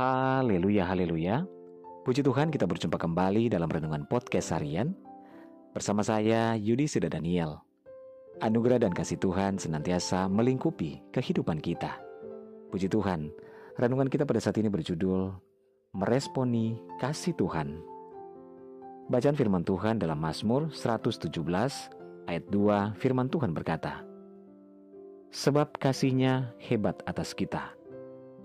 Haleluya, haleluya. Puji Tuhan kita berjumpa kembali dalam Renungan Podcast Harian. Bersama saya Yudi Seda Daniel. Anugerah dan kasih Tuhan senantiasa melingkupi kehidupan kita. Puji Tuhan, renungan kita pada saat ini berjudul Meresponi Kasih Tuhan. Bacaan firman Tuhan dalam Mazmur 117 ayat 2 firman Tuhan berkata, Sebab kasihnya hebat atas kita,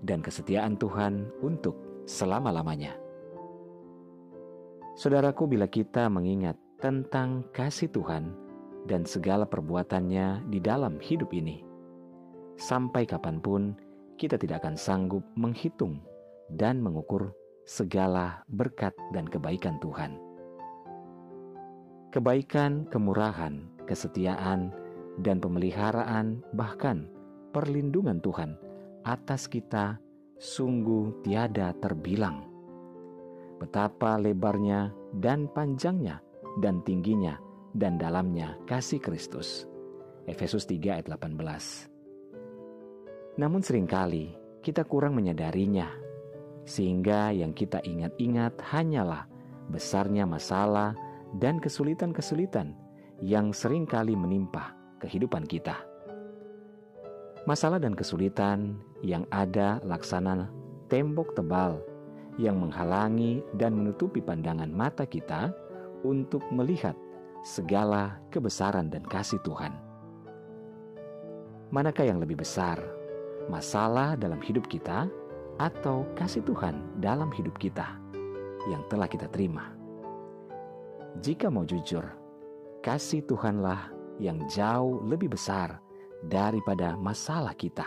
dan kesetiaan Tuhan untuk selama-lamanya. Saudaraku, bila kita mengingat tentang kasih Tuhan dan segala perbuatannya di dalam hidup ini, sampai kapan pun kita tidak akan sanggup menghitung dan mengukur segala berkat dan kebaikan Tuhan. Kebaikan, kemurahan, kesetiaan, dan pemeliharaan, bahkan perlindungan Tuhan atas kita sungguh tiada terbilang. Betapa lebarnya dan panjangnya dan tingginya dan dalamnya kasih Kristus. Efesus 3 ayat 18. Namun sering kali kita kurang menyadarinya, sehingga yang kita ingat-ingat hanyalah besarnya masalah dan kesulitan-kesulitan yang sering kali menimpa kehidupan kita. Masalah dan kesulitan yang ada laksana tembok tebal yang menghalangi dan menutupi pandangan mata kita untuk melihat segala kebesaran dan kasih Tuhan. Manakah yang lebih besar, masalah dalam hidup kita atau kasih Tuhan dalam hidup kita yang telah kita terima? Jika mau jujur, kasih Tuhanlah yang jauh lebih besar daripada masalah kita.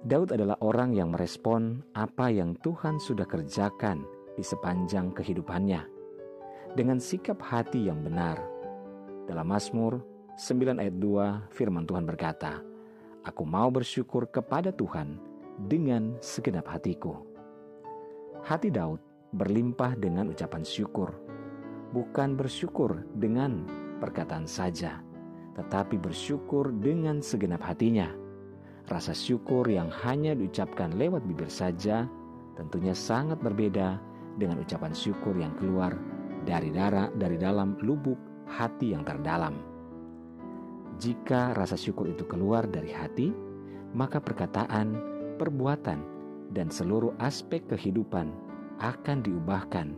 Daud adalah orang yang merespon apa yang Tuhan sudah kerjakan di sepanjang kehidupannya dengan sikap hati yang benar. Dalam Mazmur 9 ayat 2 firman Tuhan berkata, Aku mau bersyukur kepada Tuhan dengan segenap hatiku. Hati Daud berlimpah dengan ucapan syukur, bukan bersyukur dengan perkataan saja tetapi bersyukur dengan segenap hatinya. Rasa syukur yang hanya diucapkan lewat bibir saja tentunya sangat berbeda dengan ucapan syukur yang keluar dari darah dari dalam lubuk hati yang terdalam. Jika rasa syukur itu keluar dari hati, maka perkataan, perbuatan, dan seluruh aspek kehidupan akan diubahkan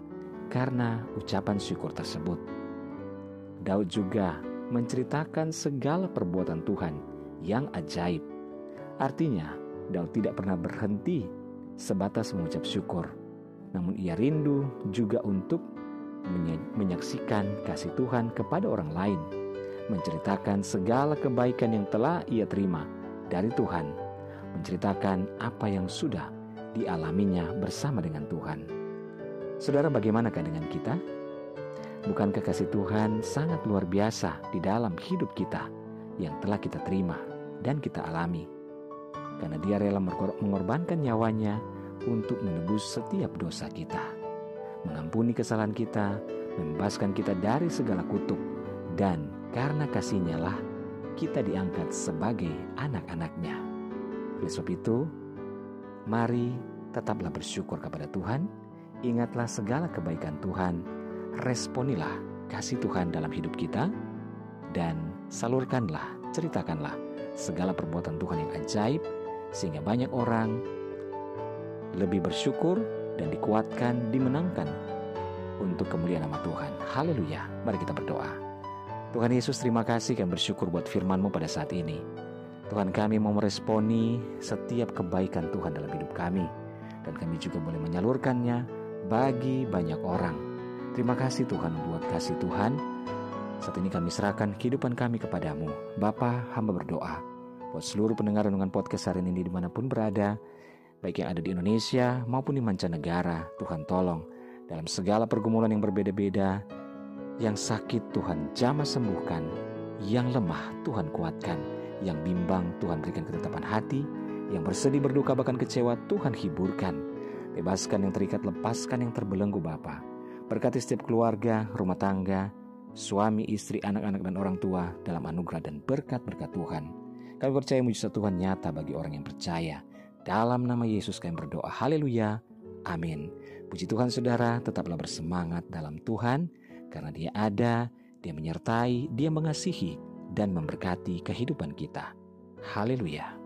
karena ucapan syukur tersebut. Daud juga menceritakan segala perbuatan Tuhan yang ajaib. Artinya, Daud tidak pernah berhenti sebatas mengucap syukur, namun ia rindu juga untuk menyaksikan kasih Tuhan kepada orang lain, menceritakan segala kebaikan yang telah ia terima dari Tuhan, menceritakan apa yang sudah dialaminya bersama dengan Tuhan. Saudara, bagaimanakah dengan kita? Bukankah kasih Tuhan sangat luar biasa di dalam hidup kita yang telah kita terima dan kita alami? Karena dia rela mengorbankan nyawanya untuk menebus setiap dosa kita. Mengampuni kesalahan kita, membebaskan kita dari segala kutuk, dan karena kasihnya lah kita diangkat sebagai anak-anaknya. Oleh sebab itu, mari tetaplah bersyukur kepada Tuhan, ingatlah segala kebaikan Tuhan, responilah kasih Tuhan dalam hidup kita dan salurkanlah, ceritakanlah segala perbuatan Tuhan yang ajaib sehingga banyak orang lebih bersyukur dan dikuatkan, dimenangkan untuk kemuliaan nama Tuhan. Haleluya. Mari kita berdoa. Tuhan Yesus terima kasih kami bersyukur buat firman-Mu pada saat ini. Tuhan kami mau meresponi setiap kebaikan Tuhan dalam hidup kami. Dan kami juga boleh menyalurkannya bagi banyak orang Terima kasih Tuhan buat kasih Tuhan. Saat ini kami serahkan kehidupan kami kepadamu. Bapa, hamba berdoa. Buat seluruh pendengar renungan podcast hari ini di mana pun berada. Baik yang ada di Indonesia maupun di mancanegara. Tuhan tolong. Dalam segala pergumulan yang berbeda-beda. Yang sakit Tuhan jamah sembuhkan. Yang lemah Tuhan kuatkan. Yang bimbang Tuhan berikan ketetapan hati. Yang bersedih berduka bahkan kecewa Tuhan hiburkan. Bebaskan yang terikat, lepaskan yang terbelenggu Bapak. Berkati setiap keluarga, rumah tangga, suami, istri, anak-anak, dan orang tua dalam anugerah dan berkat-berkat Tuhan. Kami percaya mujizat Tuhan nyata bagi orang yang percaya Dalam nama Yesus kami berdoa. Haleluya. Amin. Puji Tuhan saudara, tetaplah bersemangat dalam Tuhan karena dia ada, dia menyertai, dia mengasihi, dan memberkati kehidupan kita. Haleluya.